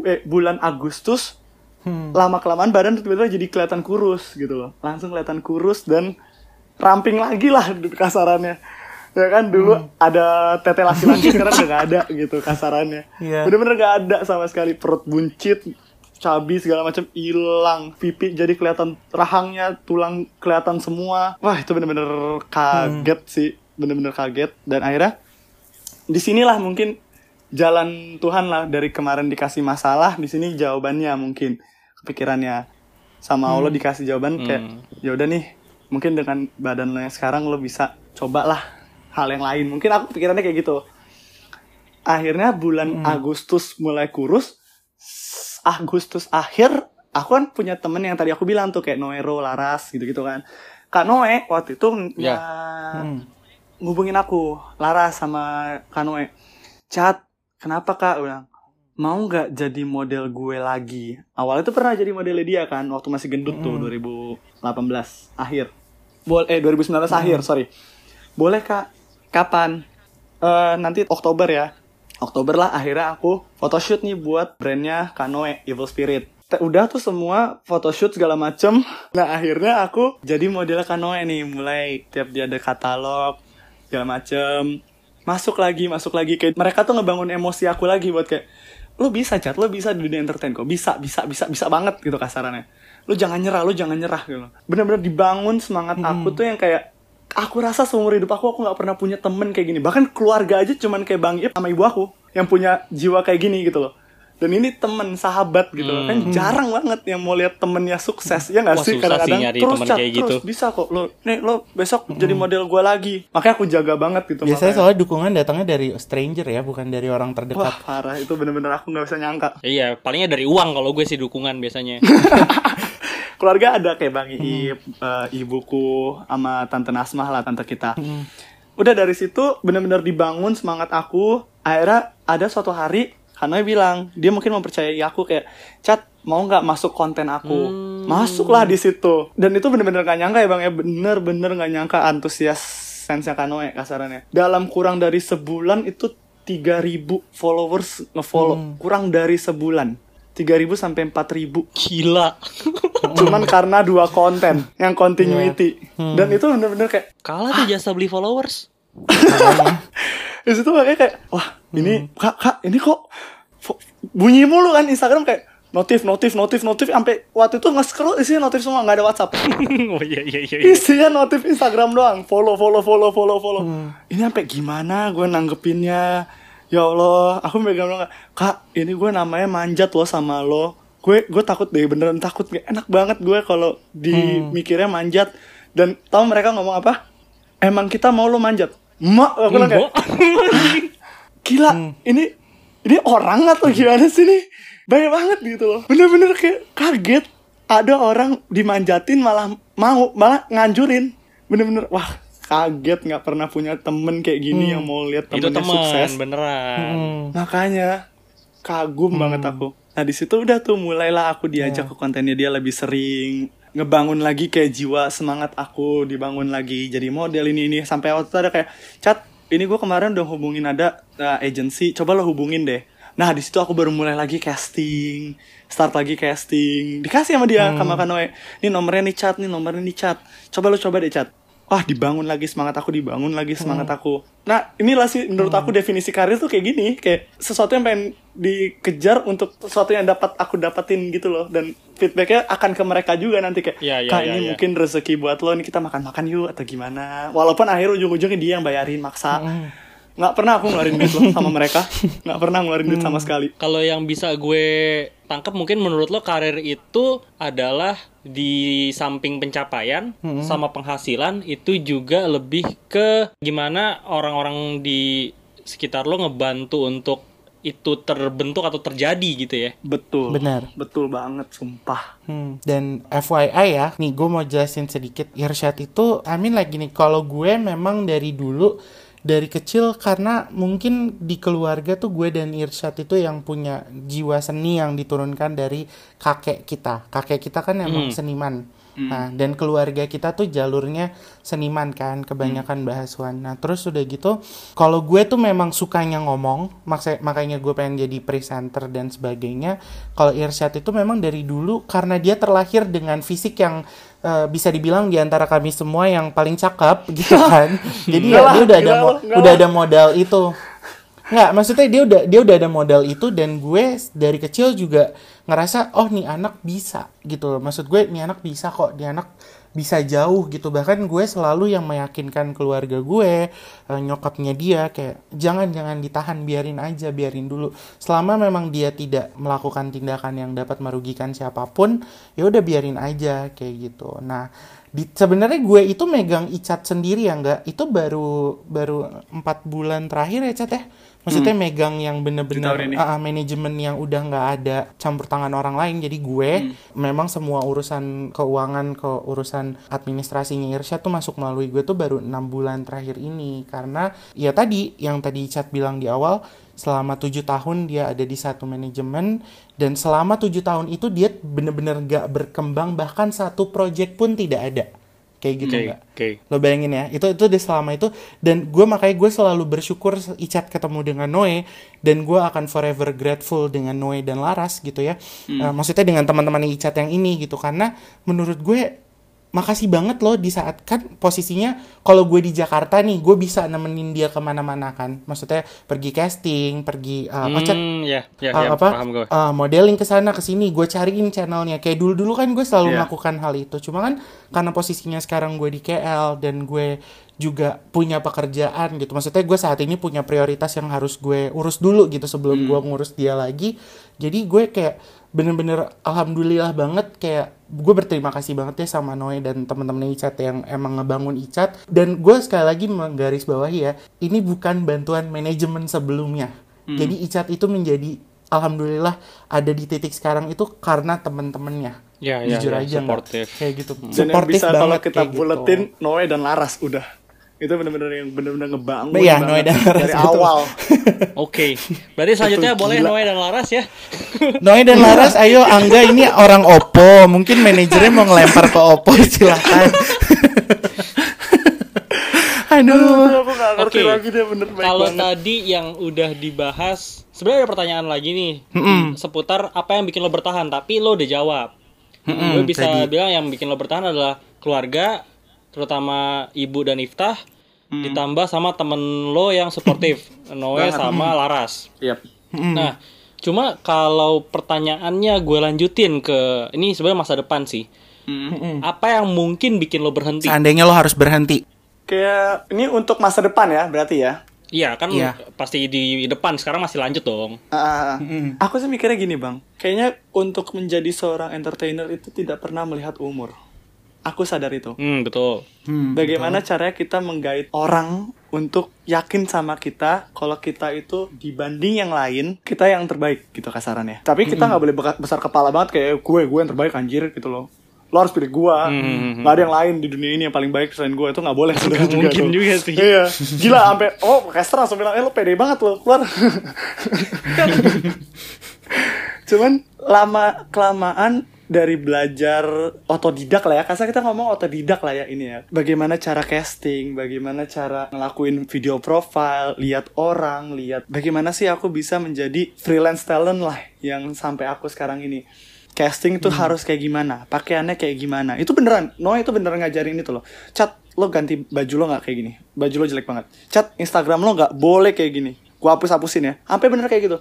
2000 eh bulan Agustus Hmm. lama kelamaan badan tiba-tiba jadi kelihatan kurus gitu loh langsung kelihatan kurus dan ramping lagi lah kasarannya ya kan dulu ada tete laki-laki sekarang udah gak ada gitu kasarannya. Iya. bener-bener gak ada sama sekali. Perut buncit cabi segala macam hilang. Pipi jadi kelihatan rahangnya tulang kelihatan semua. Wah itu bener-bener kaget sih. Bener-bener kaget. Dan akhirnya di sinilah mungkin jalan Tuhan lah. Dari kemarin dikasih masalah di sini jawabannya mungkin. Kepikirannya sama Allah dikasih jawaban kayak Hmm. ya udah nih mungkin dengan badan lo yang sekarang lo bisa cobalah hal yang lain. Mungkin aku pikirannya kayak gitu. Akhirnya bulan Agustus mulai kurus. Agustus akhir aku kan punya temen yang tadi aku bilang tuh kayak Noero Laras gitu gitu kan. Kak Noe waktu itu Ya. ya ngubungin aku Laras sama Kak Noe. Chat kenapa kak? Bilang mau nggak jadi model gue lagi? Awalnya tuh pernah jadi modelnya dia kan waktu masih gendut tuh 2018 akhir. Boleh eh 2019 akhir sorry. Boleh kak kapan? Eh nanti Oktober ya. Oktober lah akhirnya aku photoshoot nih buat brandnya Kanoe Evil Spirit. Te- udah tuh semua photoshoot segala macem. Nah akhirnya aku jadi model Kanoe nih mulai tiap dia ada katalog segala macem. Masuk lagi masuk lagi kayak mereka tuh ngebangun emosi aku lagi buat kayak lo bisa chat lo bisa di dunia entertain kok. Bisa bisa bisa bisa banget gitu kasarannya. Lo jangan nyerah lo jangan nyerah gitu. Bener-bener dibangun semangat aku tuh yang kayak aku rasa seumur hidup aku aku nggak pernah punya temen kayak gini. Bahkan keluarga aja cuman kayak bang Ip sama ibu aku yang punya jiwa kayak gini gitu loh. Dan ini temen sahabat gitu loh. Kan jarang banget yang mau lihat temennya sukses. Ya nggak Wah, sih? kadang-kadang terus temen chat kayak terus gitu. bisa kok. Lo nih lo besok jadi model gue lagi. Makanya aku jaga banget gitu Biasanya makanya. soalnya dukungan datangnya dari stranger ya, bukan dari orang Wah terdekat. parah. Itu bener-bener aku nggak bisa nyangka. Iya, palingnya dari uang kalau gue sih dukungan biasanya. keluarga ada kayak bang Iip, eh, ibuku, sama tante Nasmah lah tante kita. Udah dari situ bener-bener dibangun semangat aku. Akhirnya ada suatu hari Hanoy bilang dia mungkin mempercayai aku kayak cat mau nggak masuk konten aku? Masuklah di situ. Dan itu bener-bener gak nyangka ya bang ya. Bener-bener gak nyangka antusias sense Kanoe kasarannya. Dalam kurang dari sebulan itu 3000 followers ngefollow. Kurang dari sebulan 3000 sampai 4000 Gila. cuman karena dua konten yang continuity. Dan itu bener-bener kayak Kalah tuh jasa beli followers. di situ makanya kayak wah ini kak kak ini kok bunyi mulu kan Instagram kayak notif notif notif notif. Sampai waktu itu nge-scroll isinya notif semua nggak ada WhatsApp. Oh iya iya iya. iya. isinya notif Instagram doang. Follow follow follow follow follow. Ini sampai gimana gue nanggepinnya ya Allah aku megang bilang kak ini gue namanya manjat loh sama lo. Gue gue takut deh beneran takut. Nggak enak banget gue kalau dimikirnya manjat. Dan tau mereka ngomong apa? Emang kita mau lo manjat? Mak aku bilang kayak gila ini ini orang atau gimana sih nih banyak banget gitu loh. Bener-bener kayak kaget. Ada orang dimanjatin malah mau malah nganjurin. Bener-bener wah kaget nggak pernah punya temen kayak gini yang mau lihat Itu temennya teman sukses. beneran. makanya kagum banget aku. Nah di situ udah tuh mulailah aku diajak ke kontennya dia lebih sering ngebangun lagi kayak jiwa semangat aku dibangun lagi. Jadi model ini ini. Sampai waktu itu ada kayak chat ini gue kemarin udah hubungin ada uh, agency coba lo hubungin deh. Nah di situ aku baru mulai lagi casting start lagi casting. Dikasih sama dia sama Kanoe ini nomornya nih chat nih nomornya nih chat coba lo coba deh chat wah dibangun lagi semangat aku dibangun lagi semangat aku. Nah inilah sih menurut aku definisi karir tuh kayak gini kayak sesuatu yang pengen dikejar untuk sesuatu yang dapat aku dapatin gitu loh. Dan feedbacknya akan ke mereka juga nanti kayak Iya, iya, kak iya, ini iya. mungkin rezeki buat lo nih kita makan makan yuk atau gimana. Walaupun akhir ujung-ujungnya dia yang bayarin maksa nggak pernah aku ngeluarin duit loh sama mereka nggak pernah ngeluarin duit sama sekali Kalau yang bisa gue tangkap mungkin menurut lo karir itu adalah di samping pencapaian sama penghasilan itu juga lebih ke gimana orang-orang di sekitar lo ngebantu untuk itu terbentuk atau terjadi gitu ya. betul Benar. betul banget sumpah Hmm, dan FYI ya, nih gue mau jelasin sedikit. Irsyad itu, Amin lagi nih, kalau gue memang dari dulu, dari kecil karena mungkin di keluarga tuh gue dan Irsyad itu yang punya jiwa seni yang diturunkan dari kakek kita. Kakek kita kan emang seniman. Nah, dan keluarga kita tuh jalurnya seniman kan, kebanyakan bahasuan. Nah, terus udah gitu, kalau gue tuh memang sukanya ngomong, maksa- makanya gue pengen jadi presenter dan sebagainya. Kalau Irsyad itu memang dari dulu karena dia terlahir dengan fisik yang eh, bisa dibilang di antara kami semua yang paling cakep gitu kan. Jadi ya dia udah ada mo- udah ada modal itu. Nggak, maksudnya dia udah dia udah ada modal itu dan gue dari kecil juga ngerasa oh nih anak bisa gitu loh. Maksud gue nih anak bisa kok, nih anak bisa jauh gitu. Bahkan gue selalu yang meyakinkan keluarga gue, eh, nyokapnya dia kayak jangan jangan ditahan, biarin aja, biarin dulu. Selama memang dia tidak melakukan tindakan yang dapat merugikan siapa pun, ya udah biarin aja kayak gitu. Nah, di sebenarnya gue itu megang icat sendiri ya enggak itu baru baru empat bulan terakhir ya cat ya? Maksudnya megang yang bener-bener Hmm. Ah, manajemen yang udah nggak ada campur tangan orang lain. Jadi gue Hmm. memang semua urusan keuangan ke urusan administrasinya Irsyad tuh masuk melalui gue tuh baru enam bulan terakhir ini. Karena ya tadi yang tadi cat bilang di awal selama tujuh tahun dia ada di satu manajemen dan selama tujuh tahun itu dia bener-bener gak berkembang bahkan satu project pun tidak ada. Kayak gitu Oke, nggak oke. lo bayangin ya itu itu deh selama itu dan gue makanya gue selalu bersyukur Icat ketemu dengan Noe dan gue akan forever grateful dengan Noe dan Laras gitu ya. Eh, maksudnya dengan teman-teman Icat yang ini gitu karena menurut gue makasih banget loh di saat kan posisinya kalau gue di Jakarta nih gue bisa nemenin dia ke mana-mana kan. Maksudnya pergi casting pergi uh, Hmm, ya, ya, uh, ya, apa paham gue. uh, modeling ke sana ke sini gue cariin channelnya. Kayak dulu dulu kan gue selalu Iya. melakukan hal itu. Cuma kan karena posisinya sekarang gue di KL dan gue juga punya pekerjaan gitu. Maksudnya gue saat ini punya prioritas yang harus gue urus dulu gitu sebelum gue ngurus dia lagi jadi gue kayak bener-bener alhamdulillah banget kayak gue berterima kasih banget ya sama Noe dan teman-teman Icat yang emang ngebangun Icat. Dan gue sekali lagi menggaris bawahi ya ini bukan bantuan manajemen sebelumnya. Jadi Icat itu menjadi alhamdulillah ada di titik sekarang itu karena temen-temennya. Ya, ya, jujur ya, aja supportive. kayak gitu. Dan yang bisa kalau banget kita kayak gitu. buletin Noe dan Laras udah itu bener-bener yang bener-bener ngebangun Iya, banget Noe dan Laras, dari betul. awal Oke. Berarti selanjutnya Betul, boleh gila. Noe dan Laras ya. Noe dan Laras, ayo Angga ini orang Oppo, mungkin manajernya mau ngelempar ke Oppo, silakan. Aduh. Oke. lagi dia bener baik Kalau banget tadi yang udah dibahas, sebenarnya ada pertanyaan lagi nih seputar apa yang bikin lo bertahan, tapi lo udah jawab. Gue bisa tadi. bilang yang bikin lo bertahan adalah keluarga, terutama ibu dan Iftah, ditambah sama temen lo yang suportif, Noe sama Laras. Yap. Nah, cuma kalau pertanyaannya gue lanjutin ke ini sebenarnya masa depan sih. Apa yang mungkin bikin lo berhenti? Seandainya lo harus berhenti. kayak ini untuk masa depan ya berarti ya Iya kan Iya. pasti di depan sekarang masih lanjut dong. Ah, Aku sih mikirnya gini bang, kayaknya untuk menjadi seorang entertainer itu tidak pernah melihat umur. Aku sadar itu. Hmm betul. Bagaimana caranya kita menggait orang untuk yakin sama kita kalau kita itu dibanding yang lain kita yang terbaik gitu kasarannya. Tapi kita nggak boleh beka- besar kepala banget kayak gue gue yang terbaik anjir gitu loh. Lo harus pilih gue. Nggak ada yang lain di dunia ini yang paling baik selain gue itu nggak boleh. sebenarnya juga mungkin tuh. juga sih. Iya. Gila sampai oh Kester langsung bilang eh lo pede banget lo keluar. Cuman lama kelamaan dari belajar otodidak lah ya. Kasar kita ngomong otodidak lah ya ini ya. Bagaimana cara casting, bagaimana cara ngelakuin video profile, lihat orang, lihat bagaimana sih aku bisa menjadi freelance talent lah yang sampai aku sekarang ini. Casting itu harus kayak gimana, pakaiannya kayak gimana. Itu beneran, Noah itu beneran ngajarin itu loh. Cat, lo ganti baju lo nggak kayak gini. Baju lo jelek banget. Cat, Instagram lo nggak boleh kayak gini. Gua hapus-hapusin ya. Sampai bener kayak gitu.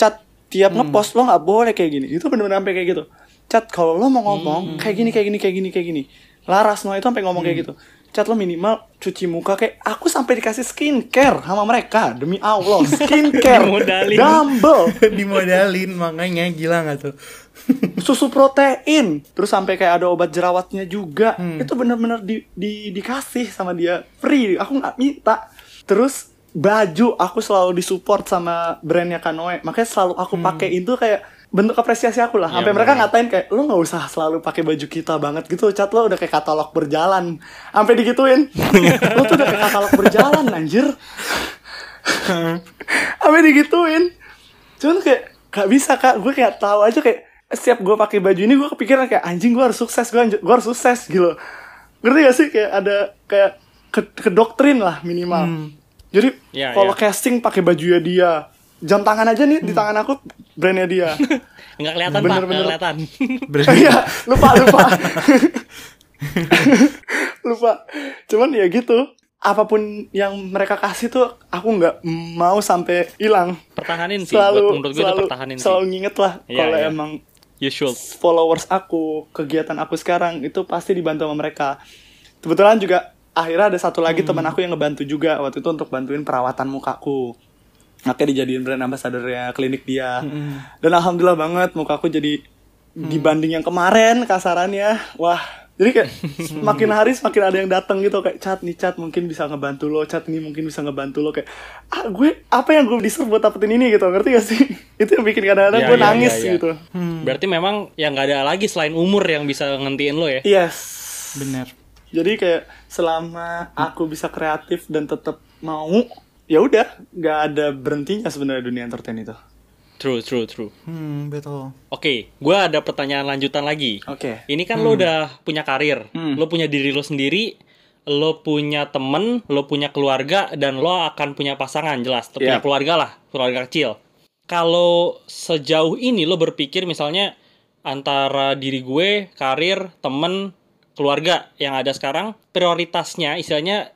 Cat, tiap ngepost lo nggak boleh kayak gini. Itu bener-bener sampai kayak gitu. Cat, kalau lo mau ngomong kayak gini, kayak gini, kayak gini, kayak gini. Laras Noah itu sampai ngomong kayak gitu. Cat lo minimal cuci muka kayak aku sampai dikasih skincare sama mereka demi Allah. Skincare. Dimodalin. double dimodalin makanya gila nggak tuh? Susu protein. Terus sampai kayak ada obat jerawatnya juga. Itu bener-bener di, di- dikasih sama dia. Free. Aku nggak minta. Terus baju aku selalu disupport sama brandnya Kanoe. Makanya selalu aku pakein tuh kayak bentuk apresiasi aku lah. Iya, sampai mereka ngatain kayak lu nggak usah selalu pakai baju kita banget gitu cat lo udah kayak katalog berjalan. Sampai digituin. Lu tuh udah kayak katalog berjalan anjir. Sampai digituin. Cuman kayak gak bisa kak. Gue kayak tahu aja kayak setiap gue pakai baju ini gue kepikiran kayak anjing gue harus sukses gue gue harus sukses gitu. Ngerti gak sih? Kayak ada kayak ke, ke doktrin lah minimal. Jadi Ya, kalau ya. casting pakai bajunya dia jam tangan aja nih di tangan aku brandnya dia Nggak kelihatan, Pak. Bener-bener. Nggak kelihatan. Iya, lupa lupa. lupa. Cuman ya gitu. Apa pun yang mereka kasih tuh aku nggak mau sampai hilang. Pertahanin sih. Selalu Buat, menurut gue itu selalu pertahanin selalu sih. nginget lah Iya, kalau iya. emang You should. followers aku, kegiatan aku sekarang itu pasti dibantu sama mereka. Kebetulan juga akhirnya ada satu lagi teman aku yang ngebantu juga waktu itu untuk bantuin perawatan mukaku. Makanya dijadiin brand ambassadornya klinik dia. Dan alhamdulillah banget mukaku jadi dibanding yang kemarin kasarannya, wah jadi kayak makin hari semakin ada yang datang gitu kayak cat nih cat mungkin bisa ngebantu lo. Cat ini mungkin bisa ngebantu lo. Kayak ah gue apa yang gue deserve buat dapetin ini? Gitu ngerti gak sih? Itu yang bikin kadang-kadang Ya, gue ya, nangis ya, ya. gitu. Berarti memang yang nggak ada lagi selain umur yang bisa ngentiin lo ya. yes. Bener. Jadi kayak selama aku bisa kreatif dan tetap mau, ya udah, nggak ada berhentinya sebenarnya dunia entertain itu. True, true, true. hmm betul Oke, gue ada pertanyaan lanjutan lagi. Oke. Ini kan lo udah punya karir, Hmm. lo punya diri lo sendiri, lo punya temen, lo punya keluarga, dan lo akan punya pasangan jelas, punya Iya. keluarga lah, keluarga kecil. Kalau sejauh ini lo berpikir misalnya antara diri gue, karir, temen, keluarga yang ada sekarang, prioritasnya, istilahnya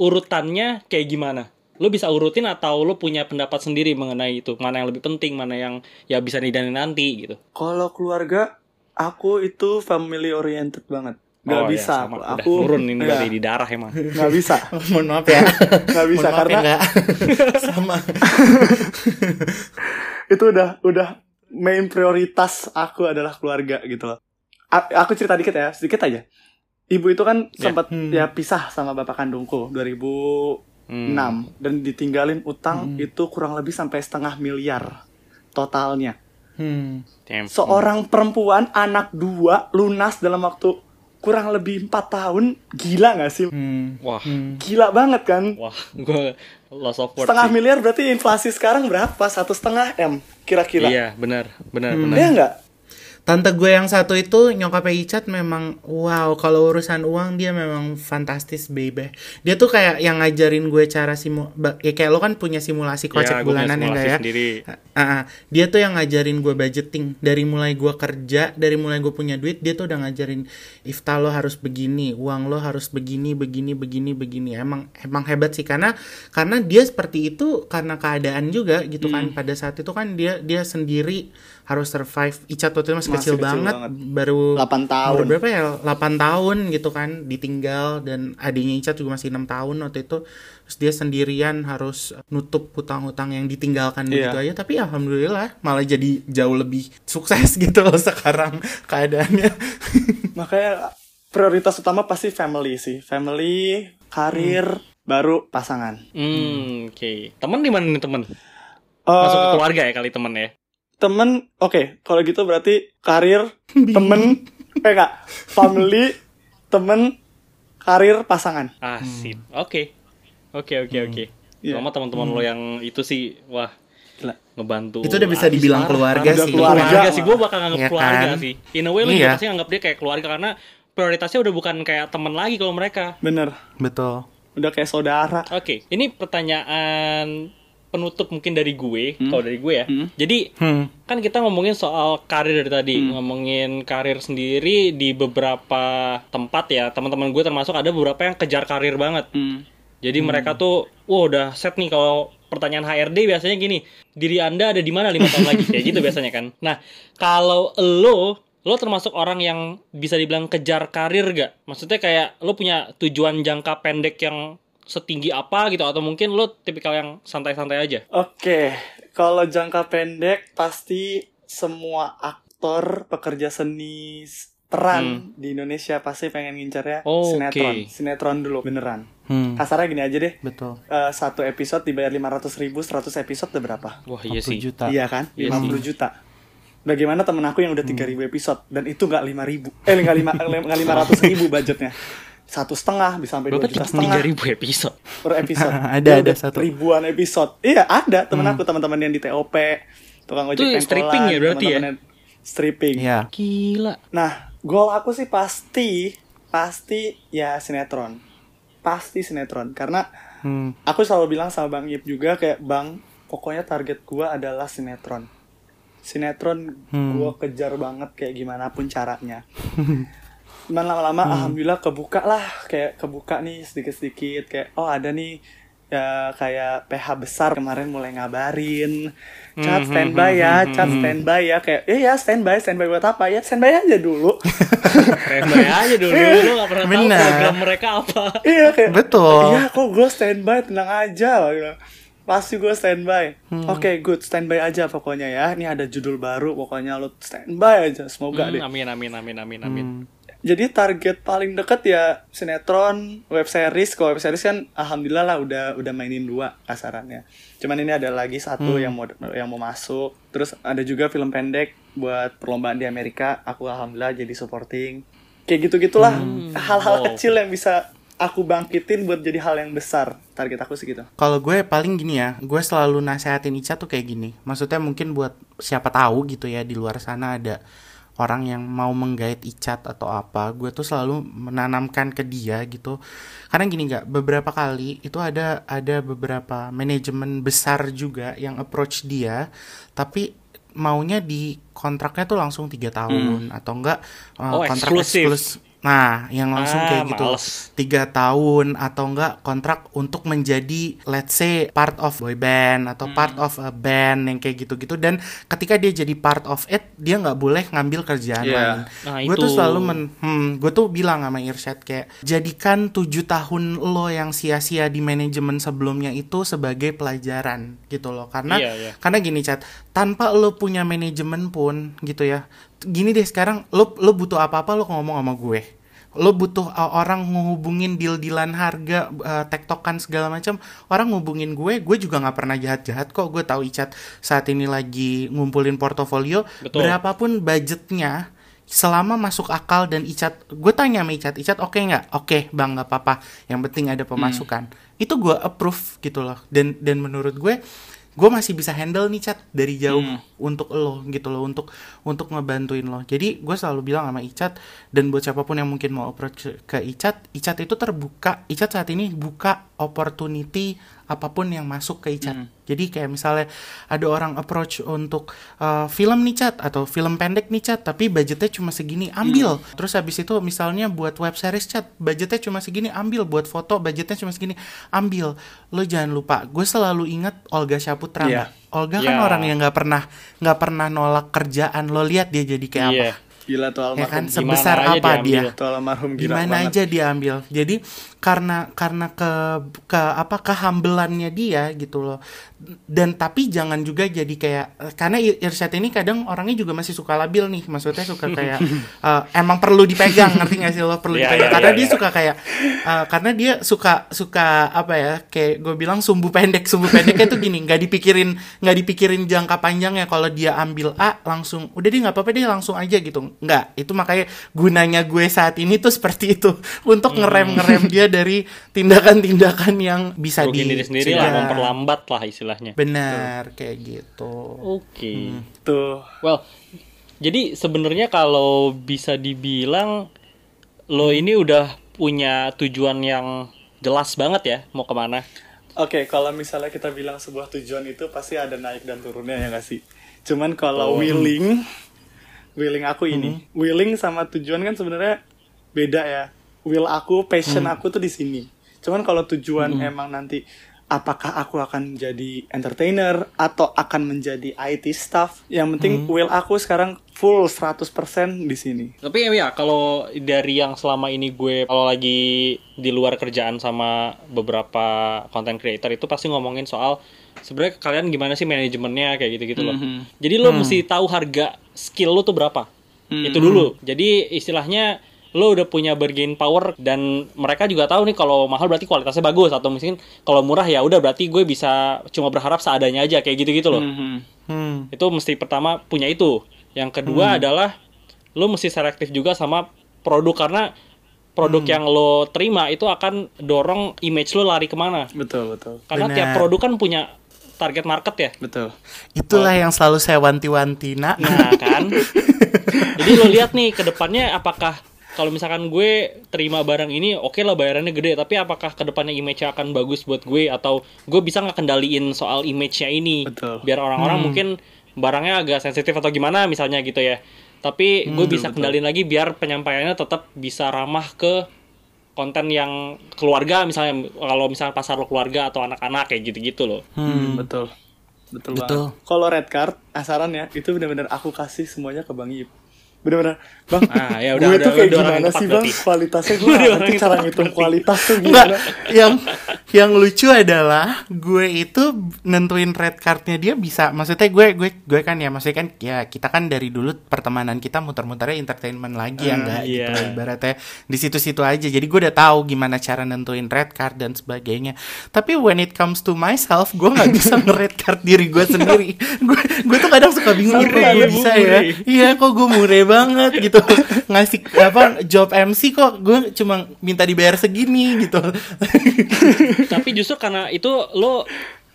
urutannya kayak gimana? Lo bisa urutin atau lo punya pendapat sendiri mengenai itu, mana yang lebih penting, mana yang ya bisa didanin nanti gitu. Kalau keluarga, aku itu family oriented banget. Gak Oh, ya, bisa. sama. aku turun ini Nggak. dari di darah emang. nggak bisa. mohon maaf ya Nggak bisa maaf karena ya, nggak. sama itu udah udah main prioritas aku adalah keluarga gitu loh. A- aku cerita dikit ya, sedikit aja. Ibu itu kan sempat Hmm. ya pisah sama bapak kandungku 2006 Hmm. dan ditinggalin utang itu kurang lebih sampai setengah miliar totalnya. hmm Damn. Seorang perempuan anak dua lunas dalam waktu kurang lebih empat tahun, gila nggak sih? hmm Wah, hmm Gila banget kan? wah, gue loss of words Setengah sih. miliar berarti inflasi sekarang berapa? Satu setengah m kira-kira. Iya, benar, benar, Hmm. benar. Iya nggak? Tante gue yang satu itu nyokapnya Icat memang wow kalau urusan uang dia memang fantastis baby. Dia tuh kayak yang ngajarin gue cara simu ya kayak lo kan punya simulasi Ya, kocek punya bulanan ya simulasi enggak ya? Ah, ah. dia tuh yang ngajarin gue budgeting dari mulai gue kerja dari mulai gue punya duit dia tuh udah ngajarin Ifta lo harus begini uang lo harus begini begini begini begini emang emang hebat sih karena karena dia seperti itu karena keadaan juga gitu kan Hmm. pada saat itu kan dia dia sendiri harus survive Icat waktu itu masih, Masih kecil, kecil banget, banget. baru 8 tahun. umur berapa ya 8 tahun gitu kan ditinggal dan adiknya Icat juga masih enam tahun waktu itu terus dia sendirian harus nutup hutang-hutang yang ditinggalkan Iya. begitu aja tapi alhamdulillah malah jadi jauh lebih sukses gitu loh sekarang keadaannya Makanya prioritas utama pasti family sih. Family, karir, baru pasangan. Hmm, oke. Temen di mana nih temen? Eh, Masuk ke keluarga ya kali temen ya. Temen, oke, kalau gitu berarti karir, temen, eh enggak, family, temen, karir, pasangan. Ah, sip. Oke. Oke, oke, oke. Iya. Sama teman-teman lo yang itu sih, wah, Gila. ngebantu Itu udah bisa dibilang keluarga Udah sih. keluarga. keluarga sih gue bakal nganggap keluarga kan? sih in a way lu Iya. juga pasti nganggap dia kayak keluarga karena prioritasnya udah bukan kayak temen lagi kalau mereka Bener. Betul. Udah kayak saudara. oke ini pertanyaan penutup mungkin dari gue kalau dari gue ya. Hmm. jadi Hmm. kan kita ngomongin soal karir dari tadi ngomongin karir sendiri di beberapa tempat ya. Teman-teman gue termasuk ada beberapa yang kejar karir banget. Hmm. jadi mereka tuh wah udah set nih kalau pertanyaan HRD biasanya gini diri anda ada di mana lima tahun lagi? Kayak gitu biasanya kan. Nah kalau lo lo termasuk orang yang bisa dibilang kejar karir gak? Maksudnya kayak lo punya tujuan jangka pendek yang setinggi apa gitu atau mungkin lo tipikal yang santai-santai aja Oke, kalau jangka pendek pasti semua aktor pekerja seni peran di Indonesia pasti pengen ngincarnya Oh, sinetron. oke. Sinetron dulu beneran. Hmm. Kasarnya gini aja deh. Betul. eh, satu episode dibayar 500 ribu, 100 episode udah berapa? wah iya 40 sih juta. Iya kan? Iya 50 juta. Bagaimana temen aku yang udah 3000 episode dan itu nggak 5000 eh nggak lima nggak 500 ribu budgetnya satu setengah bisa sampai dua juta tiga setengah ribu episode per episode. Ada, ada satu. Ribuan episode. Iya, ada temen aku teman-teman yang di TOP, tukang ojek Itu pengkolan, stripping ya berarti ya? Stripping. Iya. gila Nah, goal aku sih pasti pasti ya sinetron. Pasti sinetron karena Hmm. aku selalu bilang sama Bang Ip juga kayak Bang, pokoknya target gua adalah sinetron. Sinetron Hmm. gua kejar banget kayak gimana pun caranya. Cuman lama-lama alhamdulillah kebuka lah. Kayak kebuka nih sedikit-sedikit. Kayak oh ada nih ya kayak PH besar kemarin mulai ngabarin. Cat standby ya cat standby ya. Kayak eh ya standby standby buat apa ya? Standby aja dulu. Standby aja dulu, lu gak pernah tahu Benar. program mereka apa. iya kayak Betul. iya kok gue standby tenang aja. Gua bilang. pasti gue standby. Oke good standby aja pokoknya ya. Ini ada judul baru pokoknya lo standby aja. Semoga Hmm, deh. amin, amin, amin, amin, amin. Jadi target paling deket ya sinetron web series. Kalau web series kan alhamdulillah lah udah udah mainin dua kasarannya. Cuman ini ada lagi satu yang mau yang mau masuk. Terus ada juga film pendek buat perlombaan di Amerika. Aku alhamdulillah jadi supporting. Kayak gitu gitulah hal-hal Wow. kecil yang bisa aku bangkitin buat jadi hal yang besar. Target aku segitu Kalau gue paling gini ya, gue selalu nasehatin Ica tuh kayak gini. Maksudnya mungkin buat siapa tahu gitu ya di luar sana ada orang yang mau menggait Icat atau apa, gue tuh selalu menanamkan ke dia gitu. Karena gini nggak, beberapa kali itu ada ada beberapa manajemen besar juga yang approach dia, tapi maunya di kontraknya tuh langsung tiga tahun atau enggak uh, Oh, kontrak eksklusif. eksklusif. Nah, yang langsung Ah, kayak gitu tiga tahun atau enggak kontrak untuk menjadi let's say part of boy band atau Hmm. part of a band yang kayak gitu-gitu dan ketika dia jadi part of it dia nggak boleh ngambil kerjaan Iya. lain. Nah, gue tuh selalu men, hmm, gue tuh bilang sama Irsyad kayak jadikan tujuh tahun lo yang sia-sia di manajemen sebelumnya itu sebagai pelajaran gitu loh karena Iya, iya. karena gini chat tanpa lo punya manajemen pun gitu ya gini deh sekarang lo lo butuh apa-apa lo ngomong sama gue. Lo butuh uh, orang ngehubungin deal-dealan harga uh, tektokan segala macam orang ngubungin gue gue juga nggak pernah jahat-jahat kok. Gue tahu Icat saat ini lagi ngumpulin portofolio. Betul. berapapun budgetnya selama masuk akal dan Icat gue tanya sama Icat Icat oke nggak? Oke bang nggak apa-apa. Yang penting ada pemasukan. Itu gue approve gitu loh. Dan dan menurut gue gue masih bisa handle nih cat dari jauh untuk lo gitu loh untuk untuk ngebantuin lo. Jadi gue selalu bilang sama Icat dan buat siapa pun yang mungkin mau approach ke Icat Icat itu terbuka. Icat saat ini buka opportunity apa pun yang masuk ke Icat. Jadi kayak misalnya ada orang approach untuk uh, film nih cat atau film pendek nih cat tapi budgetnya cuma segini ambil. Terus habis itu misalnya buat web series cat budgetnya cuma segini ambil. Buat foto budgetnya cuma segini ambil. Lo jangan lupa gue selalu ingat Olga Syaputra nggak? Olga kan Iya. orang yang nggak pernah nggak pernah nolak kerjaan. Lo lihat dia jadi kayak apa. Iya. gila tuh ya almarhum. Kan Gimana sebesar aja apa diambil. dia? tuh almarhum gila gimana banget. aja diambil jadi karena karena ke ke apa kehambelannya dia gitu loh. Dan tapi jangan juga jadi kayak karena Ir- Irsyad ini kadang orangnya juga masih suka labil nih. Maksudnya suka kayak eh, emang perlu dipegang ngerti gak sih lo? Perlu Iya, dipegang. iya, karena iya, dia iya. suka kayak eh, karena dia suka suka apa ya kayak gue bilang sumbu pendek. Sumbu pendeknya tuh gini nggak dipikirin nggak dipikirin jangka panjangnya. Kalau dia ambil A langsung udah deh nggak apa-apa deh langsung aja gitu. Nggak. Itu makanya gunanya gue saat ini tuh seperti itu. Untuk ngerem ngerem dia dari tindakan-tindakan yang bisa rugiin diri sendiri lah dicegah. memperlambat lah istilahnya Benar, kayak gitu. oke Tuh. well jadi sebenarnya kalau bisa dibilang lo ini udah punya tujuan yang jelas banget ya mau ke mana Oke, kalau misalnya kita bilang sebuah tujuan itu pasti ada naik dan turunnya ya nggak sih? Cuman kalau willing, willing aku ini, willing sama tujuan kan sebenarnya beda ya. Will aku, passion aku tuh di sini. Cuman kalau tujuan emang nanti apakah aku akan jadi entertainer atau akan menjadi IT staff, yang penting will aku sekarang full 100% di sini. Tapi ya kalau dari yang selama ini gue kalau lagi di luar kerjaan sama beberapa content creator itu pasti ngomongin soal sebenarnya kalian gimana sih manajemennya kayak gitu-gitu loh. Jadi lo mesti tahu harga skill lo tuh berapa. Itu dulu. Jadi istilahnya lo udah punya bargain power dan mereka juga tahu nih kalau mahal berarti kualitasnya bagus atau mungkin kalau murah ya udah berarti gue bisa cuma berharap seadanya aja kayak gitu-gitu loh. Hmm. Itu mesti pertama punya itu. Yang kedua adalah lo mesti selektif juga sama produk karena produk yang lo terima itu akan dorong image lo lari ke mana. Betul, betul. Karena Benar. tiap produk kan punya target market ya. Betul. Itulah yang selalu saya wanti-wanti, nak. Nah kan. Jadi lo lihat nih ke depannya apakah kalau misalkan gue terima barang ini oke lah bayarannya gede tapi apakah ke depannya image-nya akan bagus buat gue atau gue bisa nggak kendaliin soal image-nya ini Betul. biar orang-orang mungkin barangnya agak sensitif atau gimana misalnya gitu ya tapi gue bisa kendalin lagi biar penyampaiannya tetap bisa ramah ke konten yang keluarga misalnya kalau misalnya pasar lo keluarga atau anak-anak kayak gitu-gitu loh Hmm, betul. Betul, Betul. banget. Kalau red card, ah, saran ya, itu benar-benar aku kasih semuanya ke Bang Ip. Benar-benar, Bang. Ah, ya udah, gue udah, tuh kayak udah gimana sih, Bang? berarti. Kualitasnya gue Udah yang cara ngitung kualitas tuh gimana. yang yang lucu adalah gue itu nentuin red cardnya dia bisa maksudnya gue gue gue kan ya maksudnya kan ya kita kan dari dulu pertemanan kita muter-muternya entertainment lagi ya Ah, enggak gitu iya. ibaratnya di situ-situ aja jadi gue udah tahu gimana cara nentuin red card dan sebagainya tapi when it comes to myself gue nggak bisa nge-red card diri gue sendiri gue gue tuh kadang suka bingung gue bisa ya iya kok gue mureh banget gitu ngasih apa job MC kok gue cuma minta dibayar segini gitu. Tapi justru karena itu lo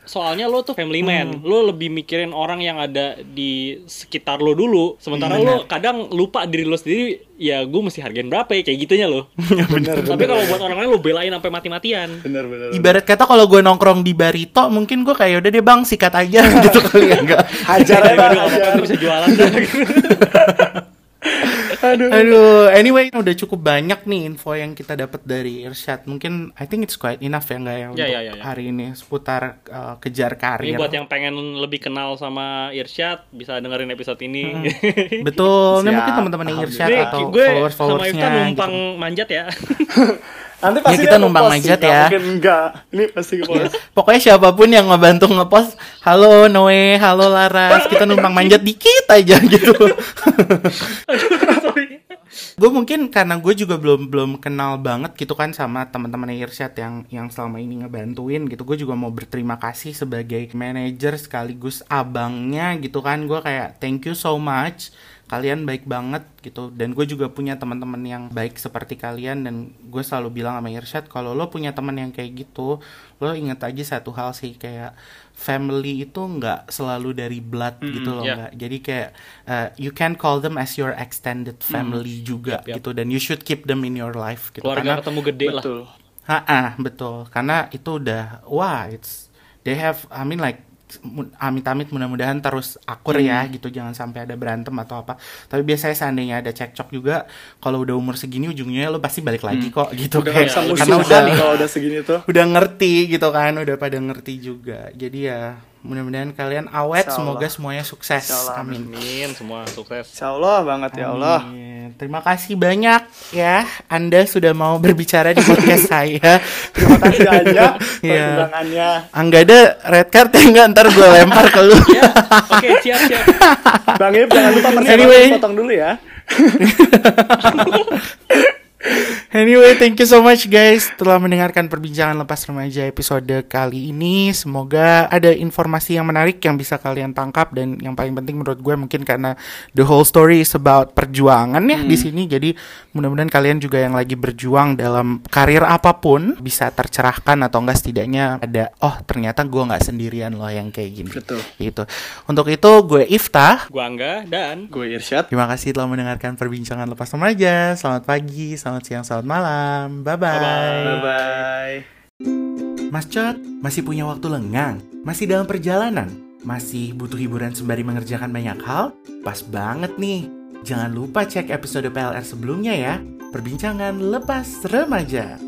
soalnya lo tuh family man. Lo lebih mikirin orang yang ada di sekitar lo dulu. Sementara lo kadang lupa diri lo sendiri ya gue mesti hargain berapa ya kayak gitunya lo. Bener, tapi kalau buat orang lain lo belain sampai mati-matian. Bener, bener. Ibarat kata kalau gue nongkrong di Barito, mungkin gue kayak udah deh bang sikat aja gitu kali ya enggak. Hajar aja, bisa jualan. Aduh. Aduh, anyway udah cukup banyak nih info yang kita dapat dari Irsyad. Mungkin I think it's quite enough ya enggak ya untuk ya, ya, ya. hari ini seputar uh, kejar ini karir. buat yang pengen lebih kenal sama Irsyad bisa dengerin episode ini Betul, nih Siap, mungkin teman-teman yang Irsyad Nih, atau gue sama followers-followersnya Ifta numpang gitu. manjat ya Nanti pasti kita dia numpang nggak ya. Mungkin enggak. Ini pasti ngepost. Pokoknya siapa pun yang ngebantu ngepost, halo Noe, halo Laras, kita numpang manjat dikit aja gitu. gue mungkin karena gue juga belum belum kenal banget gitu kan sama teman-teman Irsyad yang yang selama ini ngebantuin gitu. Gue juga mau berterima kasih sebagai manajer sekaligus abangnya gitu kan. Gue kayak thank you so much kalian baik banget gitu. Dan gue juga punya teman-teman yang baik seperti kalian. Dan gue selalu bilang sama Irsyad kalau lo punya teman yang kayak gitu lo inget aja satu hal sih kayak family itu nggak selalu dari blood gitu loh ya. nggak. Jadi kayak uh, you can call them as your extended family juga Yap, yap. gitu. Dan you should keep them in your life gitu. Keluarga karena ketemu gede lah. Betul. Ha-ha, betul. Karena itu udah wah it's they have I mean like amit-amit mudah-mudahan terus akur ya Hmm. gitu jangan sampai ada berantem atau apa. Tapi biasanya seandainya ada cekcok juga kalau udah umur segini ujungnya lo pasti balik lagi kok gitu Udah kayak ya, karena udah kalau udah segini tuh. udah ngerti gitu kan udah pada ngerti juga. Jadi ya mudah-mudahan kalian awet semoga semuanya sukses. Amin. Amin semua sukses. Insya Allah banget ya Allah. Amin. Terima kasih banyak ya Anda sudah mau berbicara di podcast saya. Terima kasih aja Iya. perkembangannya. Angga ada red card ya enggak ntar gue lempar ke lu. ya oke siap siap Bang Ip jangan lupa persiapan Anyway. potong dulu ya. Anyway, thank you so much guys telah mendengarkan perbincangan lepas remaja episode kali ini. Semoga ada informasi yang menarik yang bisa kalian tangkap dan yang paling penting menurut gue mungkin karena the whole story is about perjuangan ya di sini. Jadi mudah-mudahan kalian juga yang lagi berjuang dalam karir apa pun bisa tercerahkan atau enggak setidaknya ada oh ternyata gue nggak sendirian loh yang kayak gini. Betul. Gitu. Untuk itu gue Iftah. Gua Angga dan Gue Irsyad. Terima kasih telah mendengarkan perbincangan lepas remaja. Selamat pagi, selamat siang, selamat malam. Bye-bye. Bye-bye. Bye. Mas Cot, masih punya waktu lengang? Masih dalam perjalanan? Masih butuh hiburan sembari mengerjakan banyak hal? Pas banget nih. Jangan lupa cek episode PLR sebelumnya ya. Perbincangan lepas remaja.